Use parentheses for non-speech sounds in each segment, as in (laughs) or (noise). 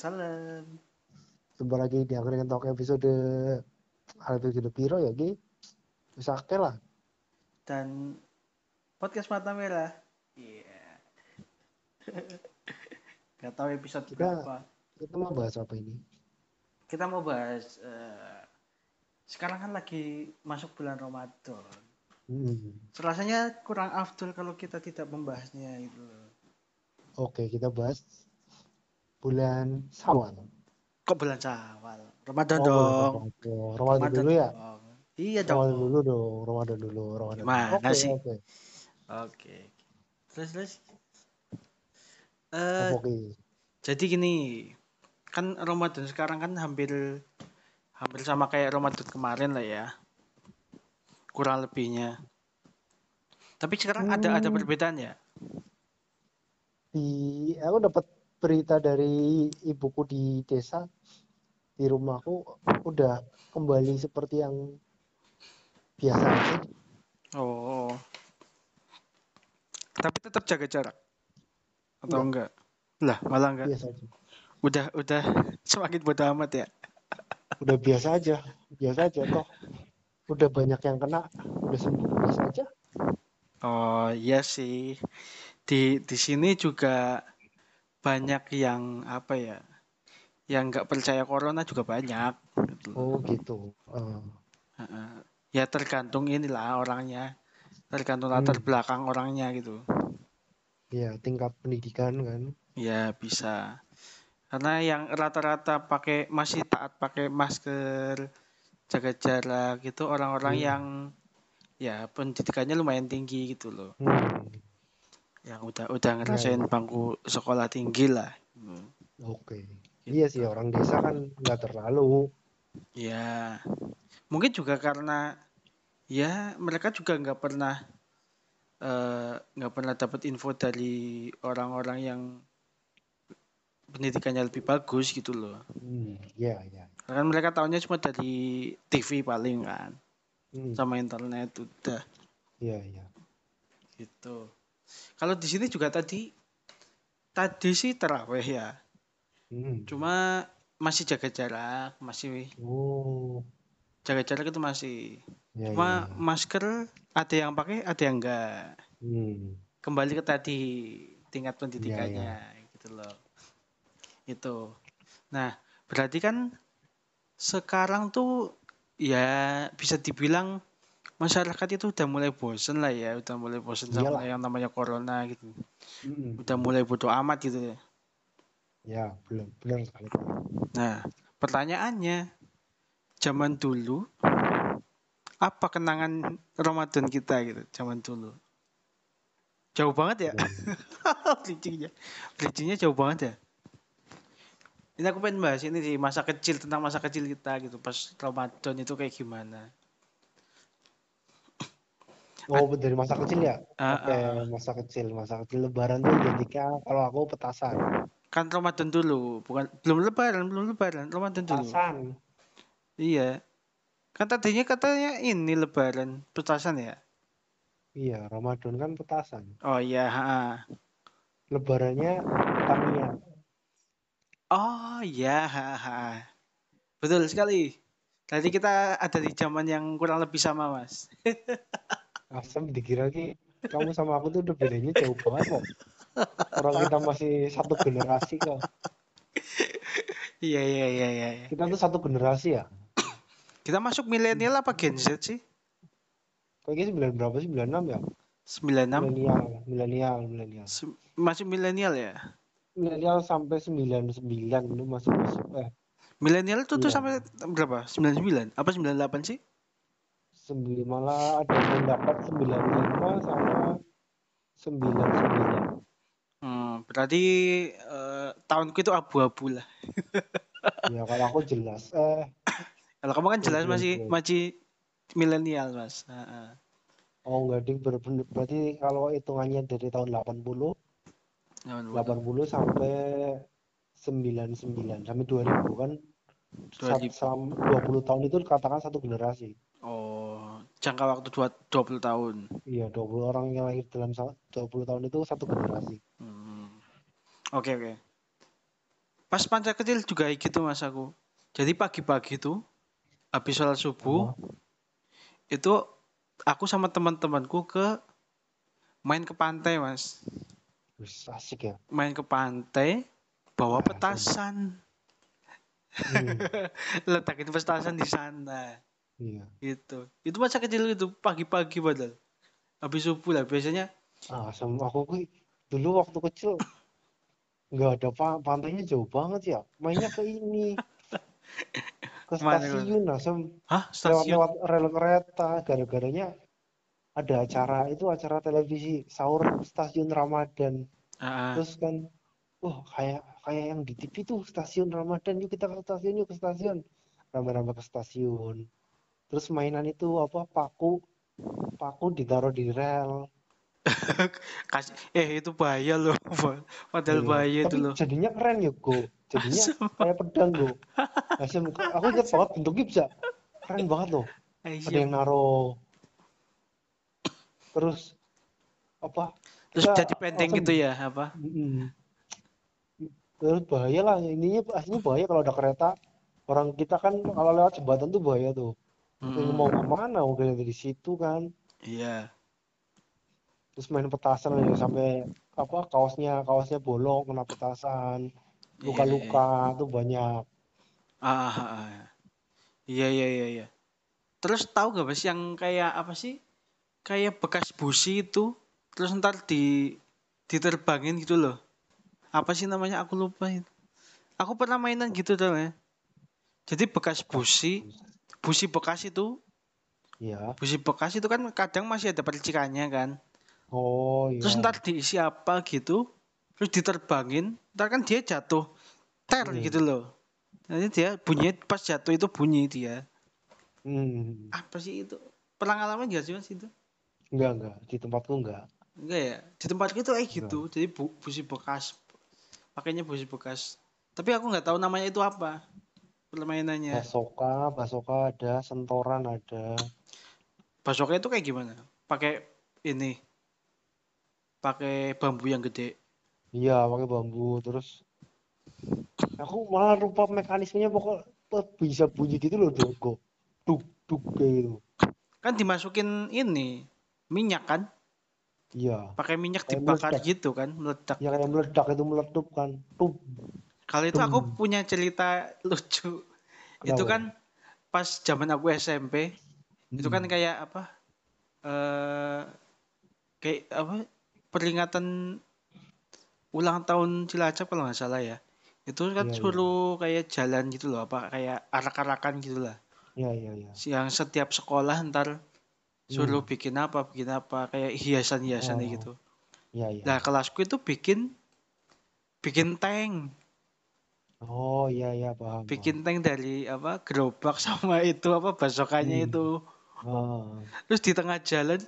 Waalaikumsalam. Jumpa lagi di Angkringan Talk episode episode piro ya Ki? Bisa akeh lah. Dan podcast Mata Merah. Iya. (laughs) Gak tahu episode Kita- berapa. Kita mau bahas apa ini? Kita mau bahas eh, sekarang kan lagi masuk bulan Ramadan. Hmm. Rasanya kurang afdol kalau kita tidak membahasnya itu. Oke, kita bahas bulan Syawal. Kok bulan Syawal? Ramadan Oh, dong. Ramadan. Ramadan dulu ya? dong. Iya Ramadan dong. dulu dong, Ramadan dulu, Ramadan. Gimana Oke, sih? Oke, Oke. Terus terus. Eh, Oke. Jadi gini, kan Ramadan sekarang kan hampir hampir sama kayak Ramadan kemarin lah ya. Kurang lebihnya. Tapi sekarang ada ada Hmm. perbedaan ya. Di aku dapat berita dari ibuku di desa di rumahku udah kembali seperti yang biasa aja. Oh. Tapi tetap jaga jarak. Atau enggak? Lah, malah enggak. Biasa aja. Udah udah (laughs) semakin bodo amat ya. Udah biasa aja, biasa aja toh. Udah banyak yang kena, udah sembuh biasa aja. Oh, iya sih. Di di sini juga banyak yang apa ya? Yang nggak percaya corona juga banyak gitu. Oh gitu. Heeh. Ya tergantung inilah orangnya. Tergantung latar Hmm. belakang orangnya gitu. ya tingkat pendidikan kan. Ya bisa. Karena yang rata-rata pakai masih taat pakai masker, jaga jarak gitu orang-orang Hmm. yang ya pendidikannya lumayan tinggi gitu loh. Hmm, Yang udah udah ngerasain bangku sekolah tinggi lah. Hmm. Oke. Iya sih orang desa kan nggak terlalu. Ya, mungkin juga karena ya mereka juga nggak pernah eh, nggak pernah dapat info dari orang-orang yang pendidikannya lebih bagus gitu loh. Hmm, iya iya. Karena mereka tahunya cuma dari TV paling kan, Hmm, sama internet udah iya iya. gitu. Kalau di sini juga tadi tadi sih terawih ya, Hmm. cuma masih jaga jarak, masih Oh, jaga jarak itu masih. iya Cuma iya. masker ada yang pakai, ada yang enggak. Hmm, Kembali ke tadi tingkat pendidikannya gitu loh. Itu. Nah, berarti kan sekarang tuh ya bisa dibilang masyarakat itu udah mulai bosen lah ya, udah mulai bosen sama Iyalah. yang namanya corona gitu. hmm. Udah mulai bodo amat gitu ya. Ya, belum benar sekali. Nah, pertanyaannya zaman dulu apa kenangan Ramadan kita gitu zaman dulu? Jauh banget ya? bridgingnya (laughs) bridgingnya jauh banget ya ini aku pengen bahas ini sih masa kecil tentang masa kecil kita gitu pas Ramadan itu kayak gimana Oh, dari masa kecil ya? Ah, Oke, ah. masa kecil, masa kecil Lebaran tuh identiknya kalau aku petasan. kan Ramadan dulu bukan belum lebaran belum lebaran Ramadan dulu Petasan. iya kan tadinya katanya ini lebaran petasan ya Iya, Ramadan kan petasan. oh iya ha. Lebarannya Tamiya. oh iya ha, ha. betul sekali Tadi kita ada di zaman yang kurang lebih sama mas (laughs) Asam dikira ki kamu sama aku tuh udah bedanya jauh banget kok. Orang kita masih satu generasi kok. iya iya iya iya. Kita tuh satu generasi ya. (clears throat) kita masuk milenial apa Gen Z sih Kayaknya sembilan berapa sih? 96 ya? 96 Milenial, milenial, milenial. Se- masih milenial ya Milenial sampai 99 itu masih masuk eh milenial itu tuh sampai berapa 99 apa 98 sih sembilan malah ada yang dapat 95 sama 99. hmm, berarti eh, tahunku itu abu-abu lah. (laughs) Ya kalau aku jelas eh. Kalau kamu kan jelas masih masih milenial mas. Heeh. oh enggak ding ber- ber- berarti kalau hitungannya dari tahun 80 Tahun 80 sampai 99 sampai 2000 kan? Sat- 2000. selama 20 tahun itu katakan satu generasi. Oh jangka waktu dua, 20 tahun. Iya, 20 orang yang lahir dalam sa- 20 tahun itu satu generasi. Hmm. Oke oke. Pas masa kecil juga gitu mas aku. Jadi pagi-pagi tuh habis sholat subuh itu aku sama teman-temanku ke main ke pantai mas. Asik ya. Main ke pantai bawa Asik. petasan. Hmm, (laughs) Letakin petasan di sana. Iya. Gitu. Itu masa kecil itu pagi-pagi padahal. Habis subuh lah biasanya. Ah, sama aku kuy dulu waktu kecil nggak ada pa pantainya jauh banget ya. Mainnya ke ini. Ke stasiun lah, Hah stasiun? lewat-lewat rel kereta gara-garanya ada acara itu acara televisi sahur stasiun Ramadan. Ah. Terus kan, wah kayak kayak yang di TV tuh stasiun Ramadan, yuk kita ke stasiun, yuk ke stasiun. Rame-rame ke stasiun. Terus mainan itu apa paku, paku ditaruh di rel. (laughs) Kasih, eh itu bahaya loh. Padahal Iya. bahaya itu loh. jadinya keren ya, Go. Jadinya kayak pedang, Go. Aku ingat banget bentuknya bisa keren banget loh. Ada yang naruh. Terus apa? Terus kita jadi penteng langsung gitu ya apa? Terus bahaya lah, ininya aslinya bahaya kalau ada kereta. Orang kita kan kalau lewat jembatan tuh bahaya tuh. Mm-mm. mau ke mana? Udah dari situ kan. Iya. Terus main petasan ya sampai apa kaosnya kaosnya bolong kena petasan. Iya, Luka-luka tuh banyak. Ah, ah, ah. Iya iya iya iya. Terus tahu gak mas yang kayak apa sih? Kayak bekas busi itu terus ntar di diterbangin gitu loh. Apa sih namanya? Aku lupa itu. Aku pernah mainan gitu tuh ya. Jadi bekas busi, busi bekas itu, Ya. busi bekas itu kan kadang masih ada percikannya kan. Oh iya. Terus ntar diisi apa gitu, terus diterbangin, ntar kan dia jatuh, ter Hmm. gitu loh. Nanti dia bunyi pas jatuh itu bunyi dia. Hmm. Apa sih itu? Pernah ngalamin gak sih mas itu? Enggak enggak di tempatku enggak. Enggak ya? Di tempatku itu kayak gitu. Jadi bu busi bekas. Pakainya busi bekas. Tapi aku nggak tahu namanya itu apa. Permainannya. Basoka, basoka ada, sentoran ada. Basoka itu kayak gimana? Pakai ini. Pakai bambu yang gede. Iya, pakai bambu terus aku malah lupa mekanismenya pokok bisa bunyi gitu loh Dogo. Duk duk kayak gitu. Kan dimasukin ini minyak kan? Iya. Pakai minyak dibakar meledak. gitu kan, meledak. Ya kayak meledak itu meletup kan. Tup. Kalau itu aku punya cerita lucu. Itu Kenapa? kan pas zaman aku SMP, itu kan Hmm. kayak apa? Eh kayak apa? Peringatan ulang tahun Cilacap kalau nggak salah ya. Itu kan iya. suruh kayak jalan gitu loh, apa kayak arak-arakan gitu lah. Iya iya iya. Yang setiap sekolah ntar suruh bikin apa, bikin apa, kayak hiasan-hiasan Hmm. Oh. gitu. Iya iya. Nah, kelasku itu bikin bikin tank, Oh iya iya paham. paham. bikin tank dari apa? gerobak (laughs) sama itu apa basokannya Hmm. itu. Ah. Terus di tengah jalan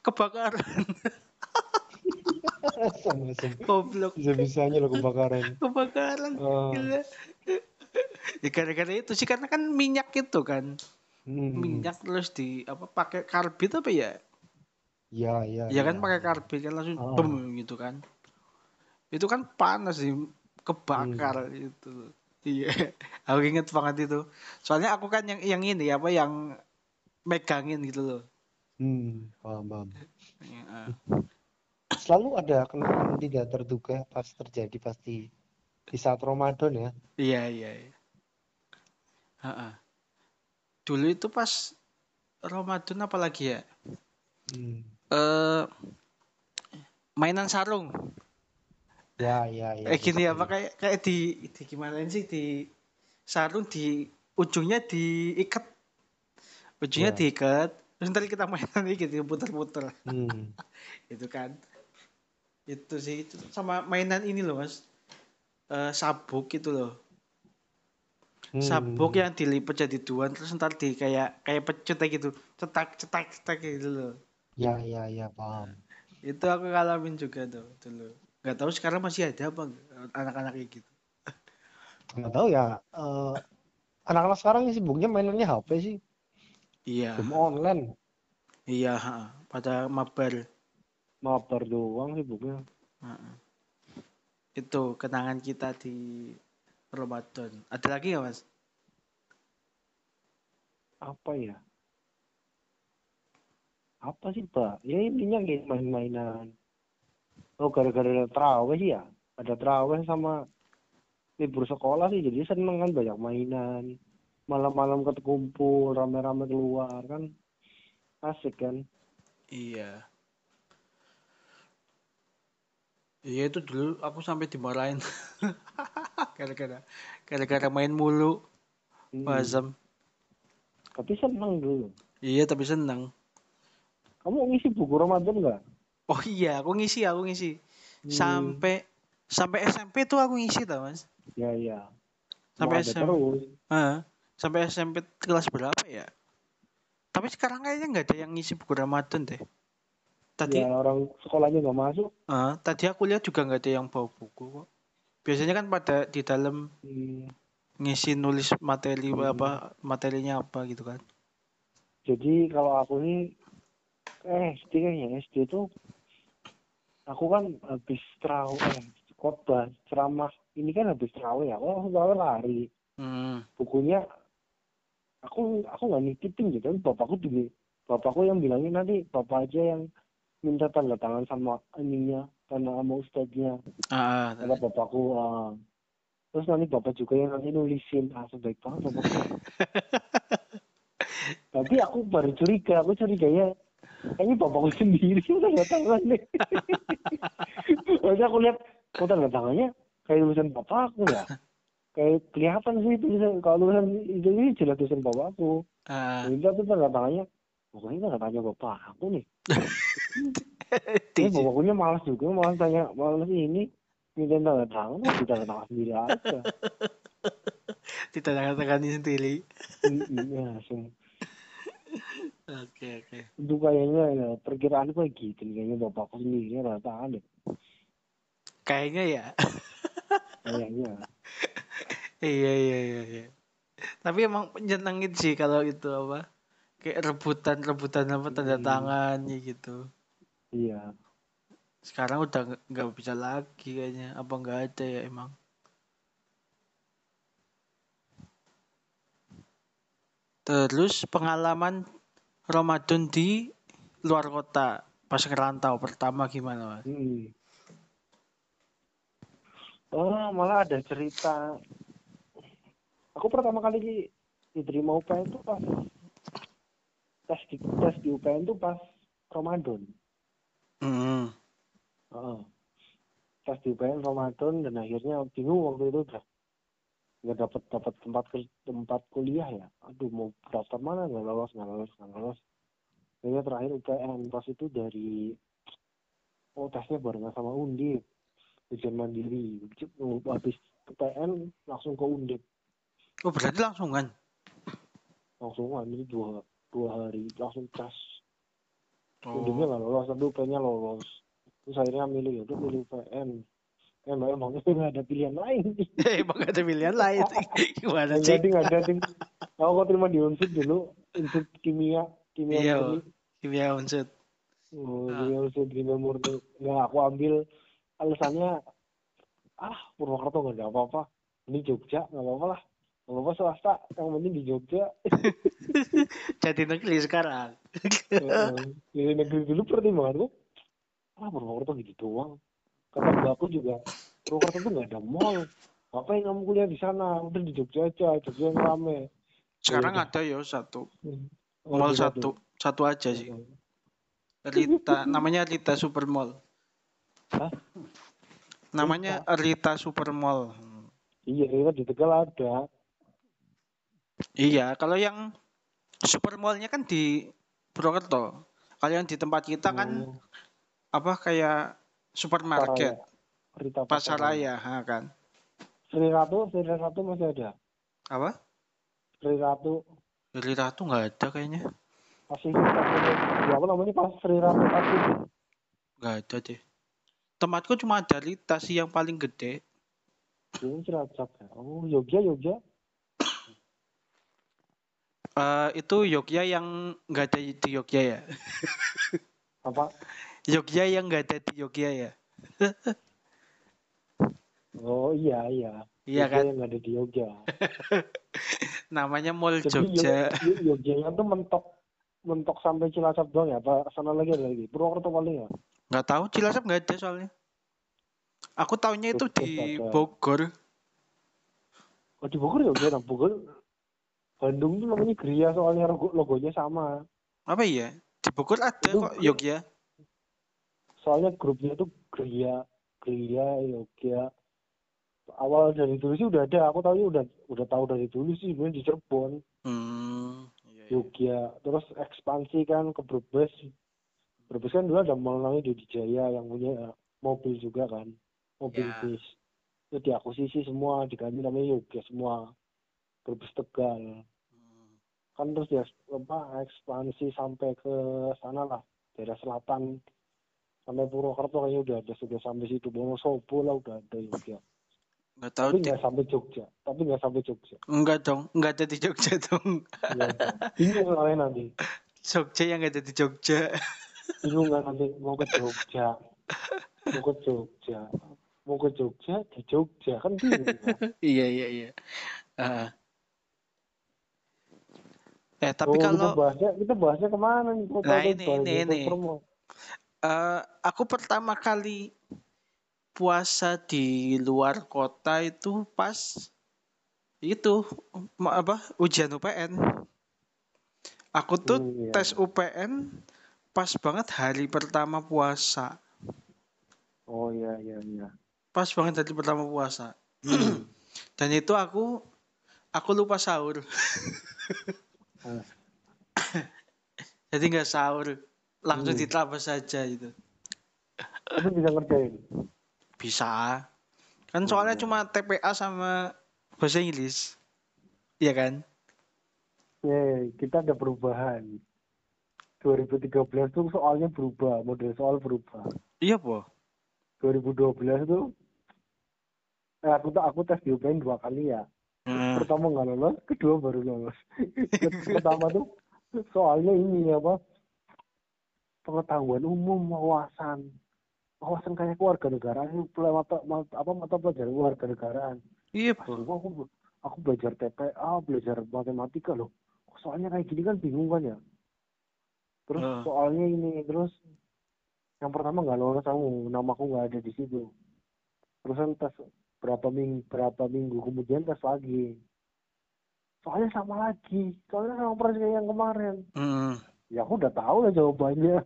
kebakaran. (laughs) Sama-sama. Goblok. Bisa-bisanya lo kebakaran. Kebakaran. Gila. Ya gara-gara itu sih karena kan minyak itu kan. Hmm. Minyak terus di apa pakai karbit apa ya? Iya iya. Ya kan iya. pakai karbit kan langsung Ah. bem gitu kan. Itu kan panas sih kebakar Hmm. itu. Iya. (laughs) Aku inget banget itu. Soalnya aku kan yang yang ini apa yang megangin gitu loh. Hmm, paham paham. Ya, ah. Selalu ada kenangan tidak terduga pas terjadi pasti di saat Ramadan ya. Iya iya. iya. Ha-ha. Dulu itu pas Ramadan apa lagi ya? Hmm. Eh mainan sarung. Ya ya ya. Eh gini apa kayak kayak di di gimana sih di sarung di ujungnya diikat. Ujungnya Ya. diikat. Terus ntar kita mainan gitu puter-puter. Hmm. (laughs) Itu kan. Itu sih itu sama mainan ini loh Mas. Eh sabuk itu loh. Hmm. sabuk yang dilipat jadi dua terus ntar di kayak kayak pecut kayak gitu cetak cetak cetak gitu loh Ya ya ya paham. itu aku ngalamin juga tuh dulu nggak tahu sekarang masih ada apa anak-anak kayak gitu Nggak tahu ya. eh, anak-anak sekarang sibuknya mainannya HP sih. iya Game online. Iya, pada mabar. Mabar doang sibuknya. Ha. Itu kenangan kita di Ramadan. Ada lagi nggak mas? Apa ya? Apa sih, Pak? Ya intinya kayak main-mainan. Oh, gara-gara ada terawih sih ya. Ada terawih sama libur sekolah sih, jadi seneng kan banyak mainan. Malam-malam ketekumpul, rame-rame keluar kan. Asik kan? Iya. Iya itu dulu aku sampai dimarahin (laughs) gara-gara gara-gara main mulu Hmm. Azam. Tapi seneng dulu. Iya tapi senang. Kamu ngisi buku Ramadan nggak? Oh iya, aku ngisi, aku ngisi. Hmm. Sampai sampai SMP tuh aku ngisi tau mas. Ya, ya. Sampai SMP. terus. Sampai SMP kelas berapa ya? Tapi sekarang kayaknya nggak ada yang ngisi buku Ramadan deh. Tadi, Ya, orang sekolahnya nggak masuk. ah, tadi aku lihat juga nggak ada yang bawa buku kok. Biasanya kan pada di dalam Hmm. ngisi nulis materi Hmm. apa materinya apa gitu kan. Jadi kalau aku nih eh SD kayaknya SD itu aku kan habis terawih eh, khotbah ceramah. Ini kan habis terawih ya? Aku langsung terawih lari. Hmm. bukunya aku aku nggak nitipin gitu. Bapakku dulu bapakku yang bilangin nanti bapak aja yang minta tanda tangan sama ininya tanda sama ustadznya. Ah, ah, kata bapakku ah. terus nanti bapak juga yang nanti nulisin. Ah baik banget bapakku. (laughs) Tapi aku baru curiga. Aku curiganya kayaknya bapakku sendiri yang tanda tangan nih Maksudnya aku lihat kok tanda tangannya kayak tulisan bapakku ya kayak kelihatan sih tulisan kalau tulisan itu ini jelas tulisan bapakku ah. jadi tapi tanda tangannya pokoknya tanda tangannya bapak aku nih (laughs) Tapi Tiji. bapaknya malas juga malas tanya malas ini minta tanda tangan tapi tanda tangan sendiri aja (laughs) Ditanda-tangani sendiri. iya langsung Oke, oke. itu kayaknya ya perkiraan kayak gitu nih, kayaknya bapakku sendiri tanda tangan deh Kayaknya ya. kayaknya Iya, iya, iya, iya. Tapi emang menyenangin sih kalau itu apa? Kayak rebutan-rebutan apa tanda Hmm. tangannya gitu. iya Sekarang udah nggak bisa lagi kayaknya. Apa nggak ada ya emang? Terus pengalaman Ramadan di luar kota pas ngerantau pertama gimana mas? Hmm. Oh, malah ada cerita. Aku pertama kali di- diterima UPN itu pas tes di tes di UPN itu pas Ramadan. Hmm. Heeh. Tes di UPN Ramadan dan akhirnya bingung waktu itu udah nggak dapat dapat tempat ke, tempat kuliah ya. Aduh mau daftar mana? Nggak lolos nggak lolos nggak lolos. Akhirnya terakhir UPN pas itu dari oh tesnya barengan sama Undip. Ujian mandiri habis UPN langsung ke Undip. Oh berarti langsungan? langsung kan ini dua dua hari. Langsung tes Oh. Undipnya nggak lolos. Tapi UPN-nya lolos. Terus akhirnya milih ya udah milih UPN emang (laughs) (laughs) emang nggak ada pilihan lain Emang gak ada pilihan lain. Gimana nggak sih? jadi nggak jadi aku kok terima di unsur dulu unsur kimia kimia Iya. Kimia unsur. oh, Ah. kimia unsur kimia murni nggak aku ambil alasannya ah Purwokerto nggak ada apa-apa ini Jogja nggak apa-apa lah nggak apa-apa swasta yang penting di Jogja (laughs) Jadi negeri sekarang. Dari negeri dulu pertimbanganku, ah Purwokerto gitu doang. Kata mbakku juga, Purwokerto tuh nggak ada mall. Ngapain kamu kuliah di sana? Udah di Jogja aja, Jogja yang rame. Sekarang Iya. ada ya satu. Oh, Mall satu. Satu aja sih. Rita, namanya Rita Super Mall. Hah? Namanya Rita Super Mall. Iya, iya di Tegal ada. Iya, kalau yang Super Mall-nya kan di Purwokerto. Kalau yang di tempat kita kan Oh, apa kayak supermarket, Pasaraya. Rita pasar raya, ha, kan? Sri Ratu, Sri Ratu masih ada. Apa? Sri Ratu Dari Ratu nggak ada kayaknya. masih ya apa namanya pas Sri Ratu Pasir. Nggak ada deh. Tempatku cuma ada Rita sih yang paling gede. Ini Cilacap ya. Oh, Jogja, Jogja. Eh, itu Yogya yang nggak ada di Yogya ya? Apa? Yogya yang nggak ada di Yogya ya? (laughs) Oh iya iya. Iya Jogja kan? Yang ada di Jogja. (laughs) Namanya Mall Jadi Jogja. Jogja tuh mentok mentok sampai Cilacap doang ya? Apa sana lagi ada lagi? Purwokerto paling ya? Nggak tahu Cilacap nggak ada soalnya. Aku taunya itu Jogja di ada. Bogor. Oh di Bogor ya udah, nah, Bogor. Bandung tuh namanya Gria soalnya logo- logonya sama. Apa ya? Di Bogor ada Itu- kok Yogya. Soalnya grupnya tuh Gria, Gria, Jogja. Awal dari dulu sih udah ada. Aku tahu udah udah tahu dari dulu sih sebenarnya di Cirebon, Hmm. iya, iya. Jogja. Terus ekspansi kan ke Brebes. Brebes kan dulu ada mall namanya Dodi Jaya yang punya eh, mobil juga kan, mobil Ya. bis. Itu diakuisisi semua, diganti namanya Jogja semua. Brebes Tegal. Hmm. kan terus ya apa ekspansi sampai ke sana lah daerah selatan sampai Purwokerto kayaknya udah ada sudah sampai situ Wonosobo lah udah ada juga Nggak tahu tapi nggak sampai Jogja tapi nggak sampai Jogja Enggak dong, nggak ada di Jogja dong. Nggak ada. bingung soalnya nanti Jogja yang nggak ada di Jogja. bingung kan nanti mau ke Jogja mau ke Jogja mau ke Jogja di Jogja kan bingung kan? iya iya iya. Ah. eh tapi oh, kita kalau bahasnya kita bahasnya ke mana nih Nah, ini, ini, ini. promo? Eh, aku pertama kali puasa di luar kota itu pas itu apa ujian UPN. Aku tuh Hmm, iya. tes UPN pas banget hari pertama puasa. oh iya iya iya Pas banget hari pertama puasa. Hmm. (clears throat) Dan itu aku aku lupa sahur. Ah. (clears throat) Jadi nggak sahur, langsung Hmm. diterabas saja itu. tapi bisa ngerjain Bisa. Kan soalnya Iya. cuma TPA sama bahasa Inggris. Iya kan? Ya, kita ada perubahan. 2013 tuh soalnya berubah, model soal berubah. Iya, Po. 2012 tuh eh, aku tuh aku tes di UPN dua kali ya. Hmm. Pertama nggak lolos, kedua baru lolos. (laughs) Pertama tuh soalnya ini apa? Pengetahuan umum, wawasan. Wawasan kayak keluarga negaraan, mata, mata, apa mata pelajaran keluarga negaraan. Iya, Pas Po. dulu aku aku belajar TPA, belajar matematika loh. Soalnya kayak gini kan bingung kan ya. Terus Ah. soalnya ini terus yang pertama nggak lolos aku, namaku nggak ada di situ. Terus kan tes berapa minggu berapa minggu kemudian tes lagi. Soalnya sama lagi, soalnya sama persis kayak yang kemarin. Hmm. Ya aku udah tahu lah jawabannya.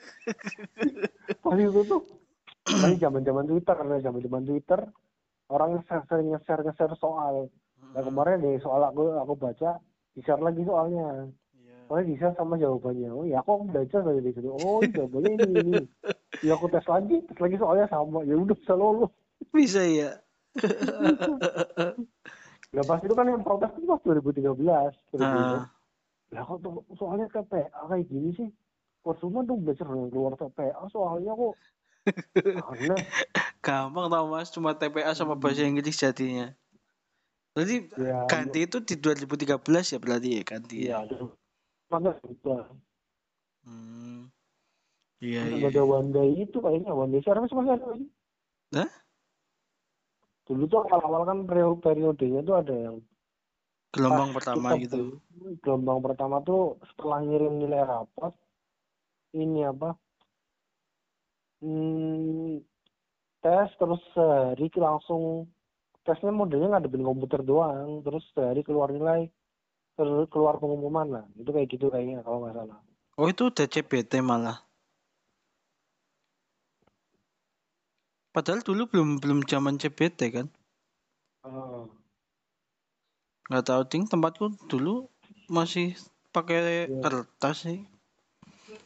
(laughs) Pas itu tuh, tadi zaman zaman Twitter, karena zaman zaman Twitter orang nge-share sering nge-share nge-share soal. Nah kemarin deh soal aku aku baca di share lagi soalnya. Iya. Soalnya di share sama jawabannya. Oh ya aku baca dari situ. Oh jawabannya ini ini. Ya aku tes lagi, tes lagi soalnya sama. Ya udah bisa lolos. Bisa ya. Nah pas itu kan yang protes itu pas 2013. 2013. Ah. Lah kok tuh soalnya TPA kayak gini sih? Percuma tuh belajar keluar TPA soalnya kok aneh. (laughs) Gampang tau Mas, cuma TPA sama bahasa Inggris jadinya. Berarti Ya, ganti itu di 2013 ya berarti ya ganti ya. Iya. Mana juga. Hmm. Iya iya. ada one day itu kayaknya one day service masih ada lagi. Hah? Dulu tuh awal-awal kan periode periodenya tuh ada yang Gelombang pas pertama kita gitu. Gelombang pertama tuh setelah ngirim nilai rapot ini apa? Hmm, tes terus sehari langsung tesnya modelnya ngadepin komputer doang terus sehari keluar nilai terus keluar pengumuman lah itu kayak gitu kayaknya kalau nggak salah Oh itu CBT malah. Padahal dulu belum belum zaman CBT kan. Nggak tahu ding tempatku dulu masih pakai Iya. kertas sih.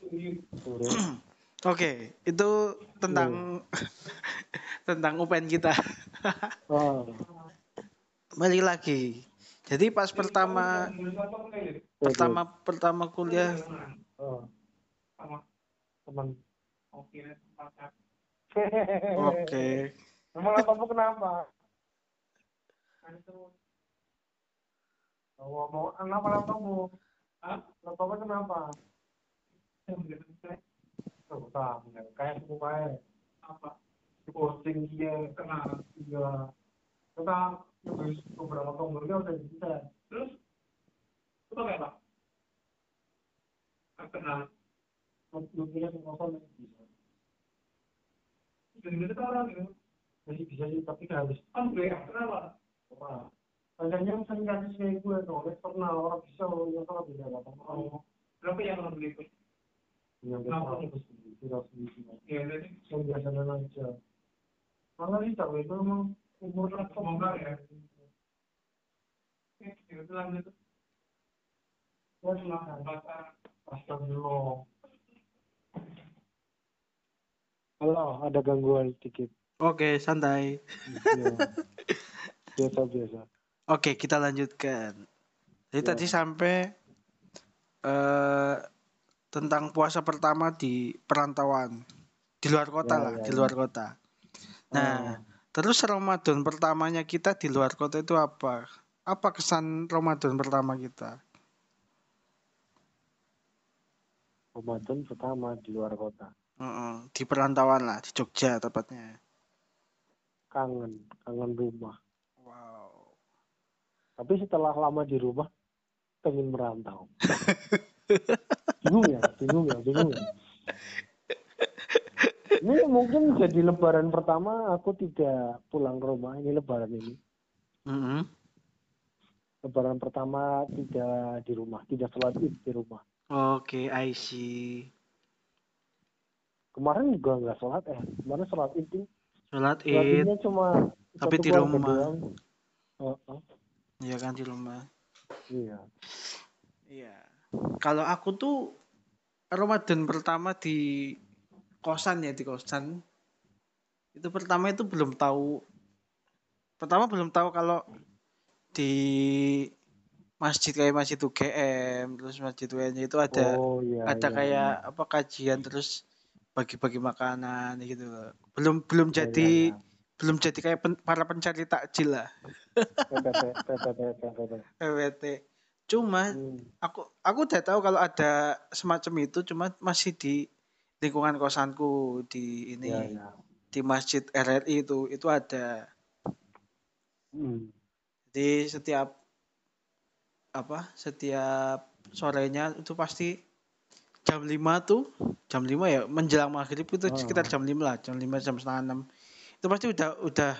(clears throat) Oke, itu tentang (laughs) tentang UPN kita. Oh. (laughs) Balik lagi. Jadi pas pertama pertama pertama kuliah Oh. teman oke. Laptopmu kenapa? (laughs) mau mau kenapa laptopmu ah laptopnya kenapa? Oh, sama. kayak aku kayak apa posting dia kena iya kita beberapa tombol udah bisa. Terus itu pakai apa? Kena. Lu punya konsol bisa. Dan itu orang gitu masih bisa sih tapi harus kan gue yang kenapa apa Banyak sering kasih saya gue tuh eksternal orang bisa yang salah bisa apa berapa yang orang beli itu yang berapa? tidak sedikit ya jadi yang biasa aja malah sih. Tahu itu emang umur laptop. ya? Itu lanjut. Ya silakan. Astagfirullah. Halo, ada gangguan sedikit. Oke, santai. Iya. Oke, kita lanjutkan. Jadi Ya. tadi sampai eh tentang puasa pertama di perantauan di luar kota Ya, lah, ya, di ya. luar kota. Nah, Ah, terus Ramadan pertamanya kita di luar kota itu apa? Apa kesan Ramadan pertama kita? Ramadan pertama di luar kota. Heeh, di perantauan lah, di Jogja tepatnya. Kangen, kangen rumah. Tapi setelah lama di rumah, pengen merantau. (laughs) bingung ya, bingung ya, bingung ya. Ini mungkin jadi lebaran pertama aku tidak pulang ke rumah. Ini lebaran ini. Mm-mm. Lebaran pertama tidak di rumah, tidak sholat id di rumah. Oke, I see. Kemarin juga nggak sholat eh. Kemarin sholat id. Sholat id, cuma tapi di rumah. doang. Oh, oh, ya kan di rumah. iya. Iya. Kalau aku tuh Ramadan pertama di kosan ya di kosan. Itu pertama itu belum tahu. Pertama belum tahu kalau di masjid kayak masjid UGM terus masjid UNY itu ada oh, iya, ada iya, kayak iya. apa kajian terus bagi-bagi makanan gitu loh. Belum belum Iya, jadi iya, iya. Belum jadi kayak pen- para pencari takjil lah PPT. Cuma Hmm. aku aku udah tahu kalau ada semacam itu cuma masih di lingkungan kosanku di ini Iya, iya. di masjid RRI itu itu ada Hmm. jadi setiap apa setiap sorenya itu pasti jam 5 tuh jam 5 ya menjelang maghrib itu Oh. sekitar jam 5 lah jam 5 jam setengah 6 itu pasti udah udah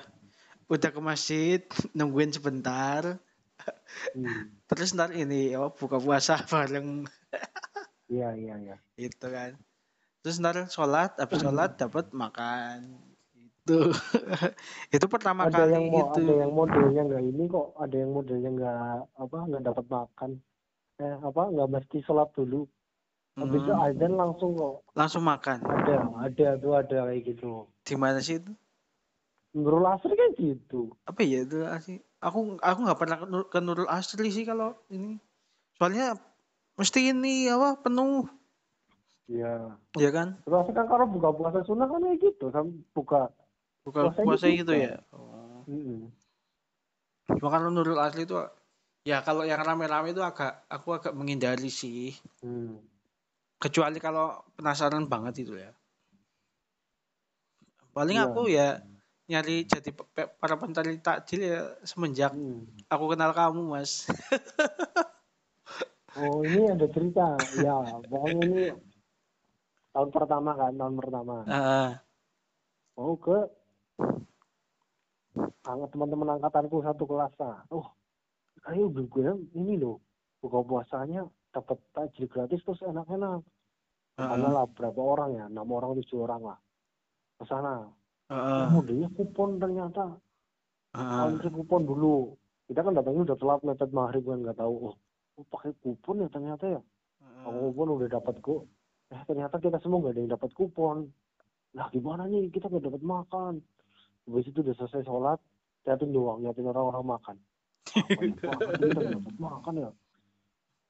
udah ke masjid nungguin sebentar Hmm. terus ntar ini oh buka puasa (laughs) bareng Iya, iya, iya. itu kan terus ntar sholat habis sholat dapat makan itu (laughs) itu pertama Ada kali yang mau, itu ada yang modelnya nggak ini kok, ada yang modelnya nggak apa, nggak dapat makan. Eh, apa, nggak mesti sholat dulu. Habis itu Mm, azan langsung kok. langsung makan Ada, ada tuh ada kayak gitu. di mana sih itu Nurul Asri kan gitu. apa ya itu sih aku aku nggak pernah ke, Nur- ke Nurul Asri sih kalau ini soalnya mesti ini apa penuh Iya. ya kan Terus kan kalau buka puasa sunnah kan kayak gitu, kan buka. buka puasa gitu juga. ya oh. Cuma kalau Nurul Asli itu ya kalau yang rame-rame itu agak aku agak menghindari sih Hmm. kecuali kalau penasaran banget itu ya paling Iya. aku ya nyari jadi para pencari takjil ya semenjak Hmm. aku kenal kamu mas (laughs) Oh ini ada cerita, ya pokoknya ini tahun pertama kan, tahun pertama. Ah, Mau ke angkat teman-teman angkatanku satu kelas lah. Oh, ayo gue ini loh buka puasanya dapat takjil gratis terus enak-enak. ah, Karena lah berapa orang ya, enam orang tujuh orang lah ke sana. Oh, modelnya kupon ternyata ah, antri kupon dulu. Kita kan datangnya udah telat mepet maghrib kan nggak tahu. Oh, oh pakai kupon ya ternyata ya. ah. Aku kupon udah dapat kok. Eh ternyata kita semua nggak ada yang dapat kupon. Lah gimana nih kita nggak dapat makan. Habis itu udah selesai sholat, liatin doang, liatin orang-orang makan. Kita nggak dapat makan ya.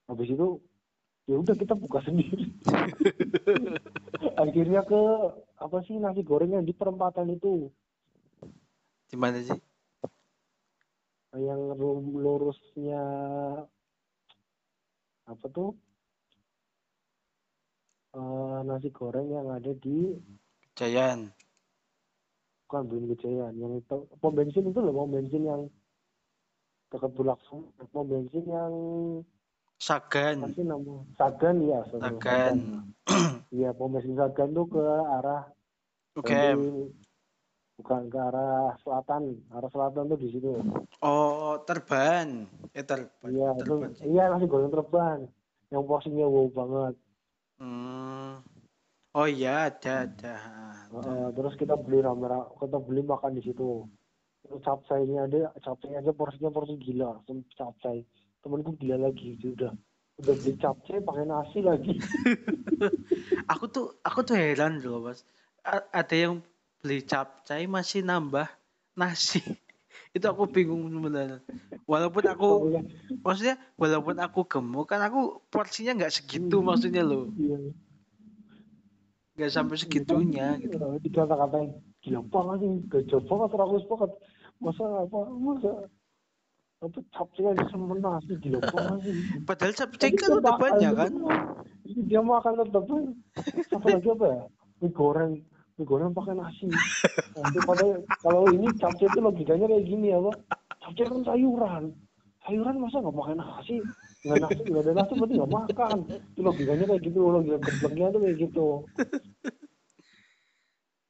Habis itu ya udah kita buka sendiri. (laughs) Akhirnya ke apa sih nasi goreng yang di perempatan itu, di mana sih? Yang ru- lurusnya apa tuh? Eh, nasi goreng yang ada di Jayan. bukan Bumi Kejayaan yang itu. Pom bensin itu loh pom bensin yang dekat Bulak pom bensin yang Sagan. nama Sagan ya Sagan. (clears throat) iya pom bensin Sagan tuh ke arah Oke. dari- bukan ke arah selatan arah selatan tuh di situ Oh, terban. Eh, terban. iya itu terban sih. iya nasi goreng terbang yang porsinya wow banget Hmm. Oh iya, ada, ada. Heeh, terus kita beli rame kita beli makan di situ terus capcaynya ada capcay aja porsinya porsi gila capcay temenku gila lagi sudah udah beli capcay pakai nasi lagi (laughs) Aku tuh, aku tuh heran loh, Mas. A- ada yang beli capcay masih nambah nasi. (laughs) Itu aku bingung sebenarnya. Walaupun aku, maksudnya walaupun aku gemuk kan aku porsinya nggak segitu Hmm. maksudnya loh. Iya. Nggak sampai segitunya gitu. Eh, dikata-katain gila banget sih gajah banget rakus banget masa apa masa apa capcay aja sama nasi gila Padahal capcay Tapi kan udah banyak kan. dia makan tetap. Satu lagi apa ya? Mie goreng. Mie goreng pakai nasi. Nanti pada kalau ini capcay itu logikanya kayak gini apa? Capcay kan sayuran. Sayuran masa nggak pakai nasi? Nggak nasi nggak ada nasi berarti nggak makan. Itu logikanya kayak gitu logika gebleknya tuh kayak gitu.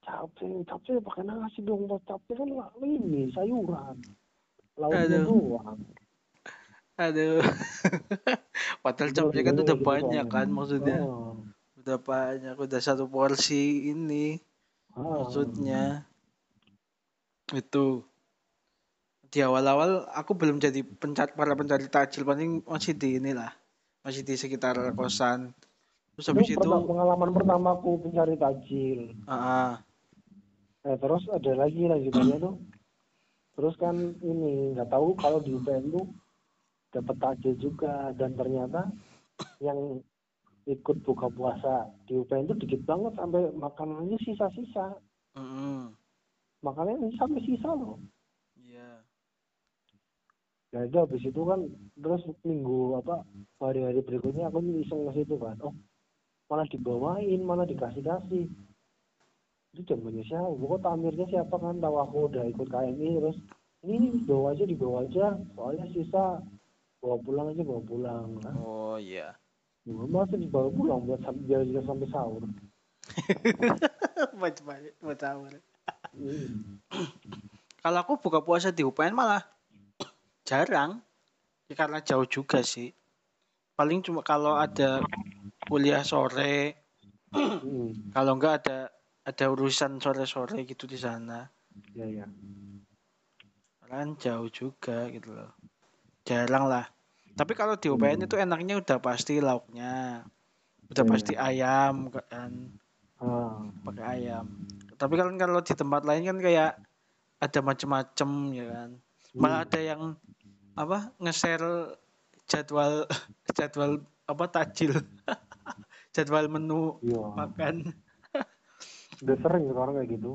Capcay capcay pakai nasi dong capcay kan ini sayuran lauknya Aduh. doang Aduh. (laughs) Itu capcay kan udah banyak kan maksudnya. Oh. Udah banyak, udah satu porsi ini. Ah. maksudnya itu di awal-awal aku belum jadi pencari para pencari takjil paling masih di inilah masih di sekitar kosan terus habis itu itu pengalaman pertamaku pencari tajil ah, eh terus ada lagi lanjutannya tuh terus kan ini nggak tahu kalau di UPN tuh dapat tajil juga. Dan ternyata yang ikut buka puasa di UPN tuh dikit banget sampai makanannya sisa-sisa. Mm, makanannya sampai sisa loh. Iya. Ya itu habis itu kan terus minggu apa hari-hari berikutnya aku iseng ke situ kan. Oh malah dibawain malah dikasih kasih itu zamannya siapa? Kok tamirnya siapa kan? Tahu aku udah ikut KMI terus ini nih bawa aja dibawa aja. Soalnya sisa bawa pulang aja bawa pulang. Nah, oh iya. Masa dibawa pulang buat sam- biar bisa sampai sahur? (laughs) Macam macam Hmm. kalau aku buka puasa di UPN malah (coughs) jarang. Ya, karena jauh juga sih. Paling cuma kalau ada kuliah sore Hmm. (coughs) kalau enggak ada ada urusan sore-sore gitu di sana. Ya ya kan jauh juga gitu loh. Jarang lah. Tapi kalau di UPN itu enaknya udah pasti lauknya. Udah Iya. pasti ayam kan? Ah. Pakai ayam. Tapi kan kalau di tempat lain kan kayak ada macem-macem ya kan? Malah ada yang apa nge-share jadwal (laughs) jadwal apa tajil (laughs) jadwal menu iya. makan udah sering sekarang kayak gitu.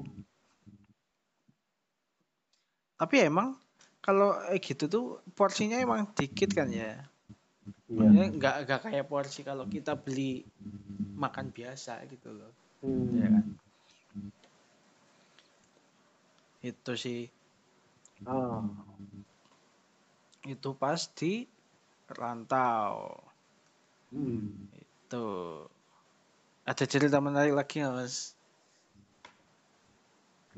Tapi emang kalau kayak gitu tuh porsinya emang dikit kan ya? Iya. Ya, nggak nggak kayak porsi kalau kita beli makan biasa gitu loh. Hmm. ya kan? Itu sih. Ah. Itu pasti rantau. Hmm. itu. Ada cerita menarik lagi nggak mas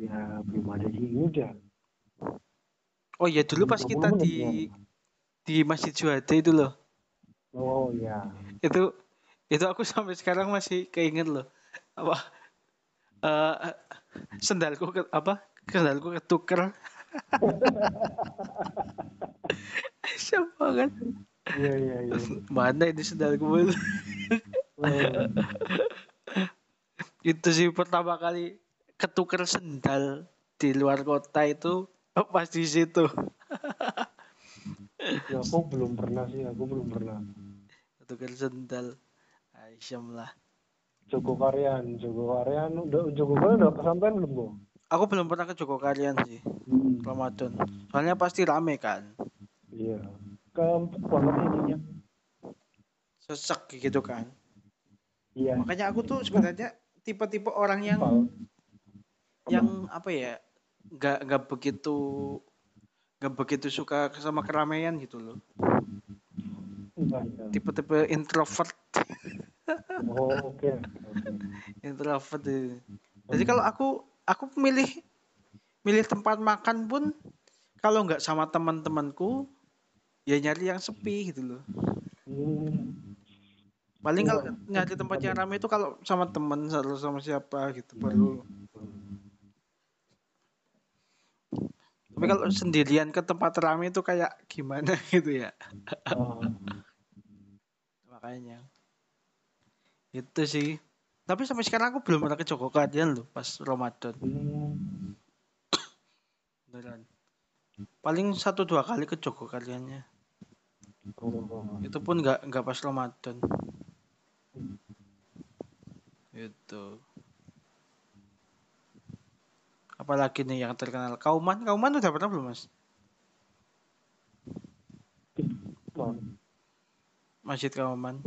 ya belum ada ini udah. Oh iya dulu pas 30 kita di di Masjid Juhade itu loh. Oh ya itu itu aku sampai sekarang masih keinget loh. Apa eh sendalku ke, apa sendalku ketuker. (laughs) Siapa kan? Iya iya iya. Mana ini sendalku? Oh, itu sih pertama kali ketuker sendal di luar kota itu pas di situ. Ya, aku belum pernah sih aku belum pernah. Ketuker sendal. Aisyam lah. Joko Karyan Joko Karyan udah Joko Karyan udah kesampaian belum bu? Aku belum pernah ke Joko Karyan sih hmm. Ramadan. Soalnya pasti rame kan? Iya. Ke banget ininya. Sesek gitu kan? Iya. Makanya aku tuh sebenarnya tipe-tipe orang yang Pal. Yang apa ya nggak nggak begitu nggak begitu suka sama keramaian gitu loh. Tipe-tipe introvert. Oh oke. (laughs) Introvert itu. jadi kalau aku aku milih milih tempat makan pun kalau nggak sama teman-temanku ya nyari yang sepi gitu loh. Hmm, paling kalau Iya. nyari tempat yang ramai itu kalau sama teman atau sama siapa gitu baru tapi kalau sendirian ke tempat ramai itu kayak gimana (laughs) gitu ya? Oh, makanya. Itu sih. Tapi sampai sekarang aku belum pernah ke Jogokaryan loh pas Ramadan. Hmm, beneran. Paling satu dua kali ke Jogokaryannya oh, itu pun nggak nggak pas Ramadan. Itu apalagi nih yang terkenal? Kauman? Kauman udah pernah belum mas. Masjid Kauman.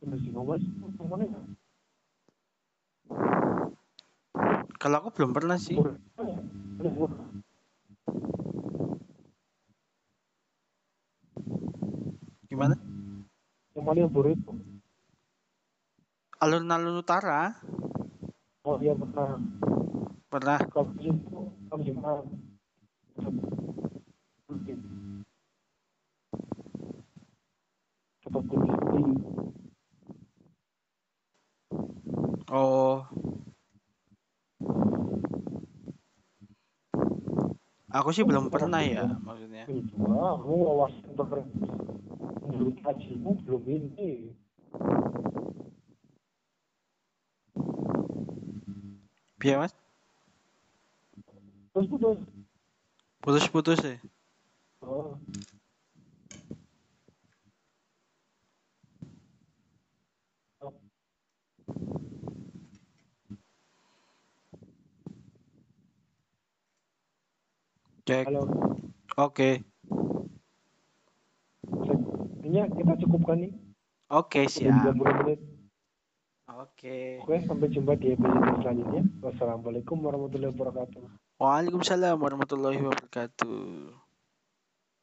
Ya? kalau aku belum pernah sih. Udah, udah. gimana? Yang burrito? alun-alun utara Oh iya pernah. pernah Kalau itu kamu Jumat. Seperti itu. oh aku sih belum pernah ya maksudnya Wah, aku wawasan berkeren. Belum hajimu belum ini. Biar mas Terus putus. putus-putus ya Oh. cek Halo. oke Ini kita cukupkan nih. oke Sudah siap 30 menit. Oke Oke, sampai jumpa di episode selanjutnya. Wassalamualaikum warahmatullahi wabarakatuh. Waalaikumsalam warahmatullahi wabarakatuh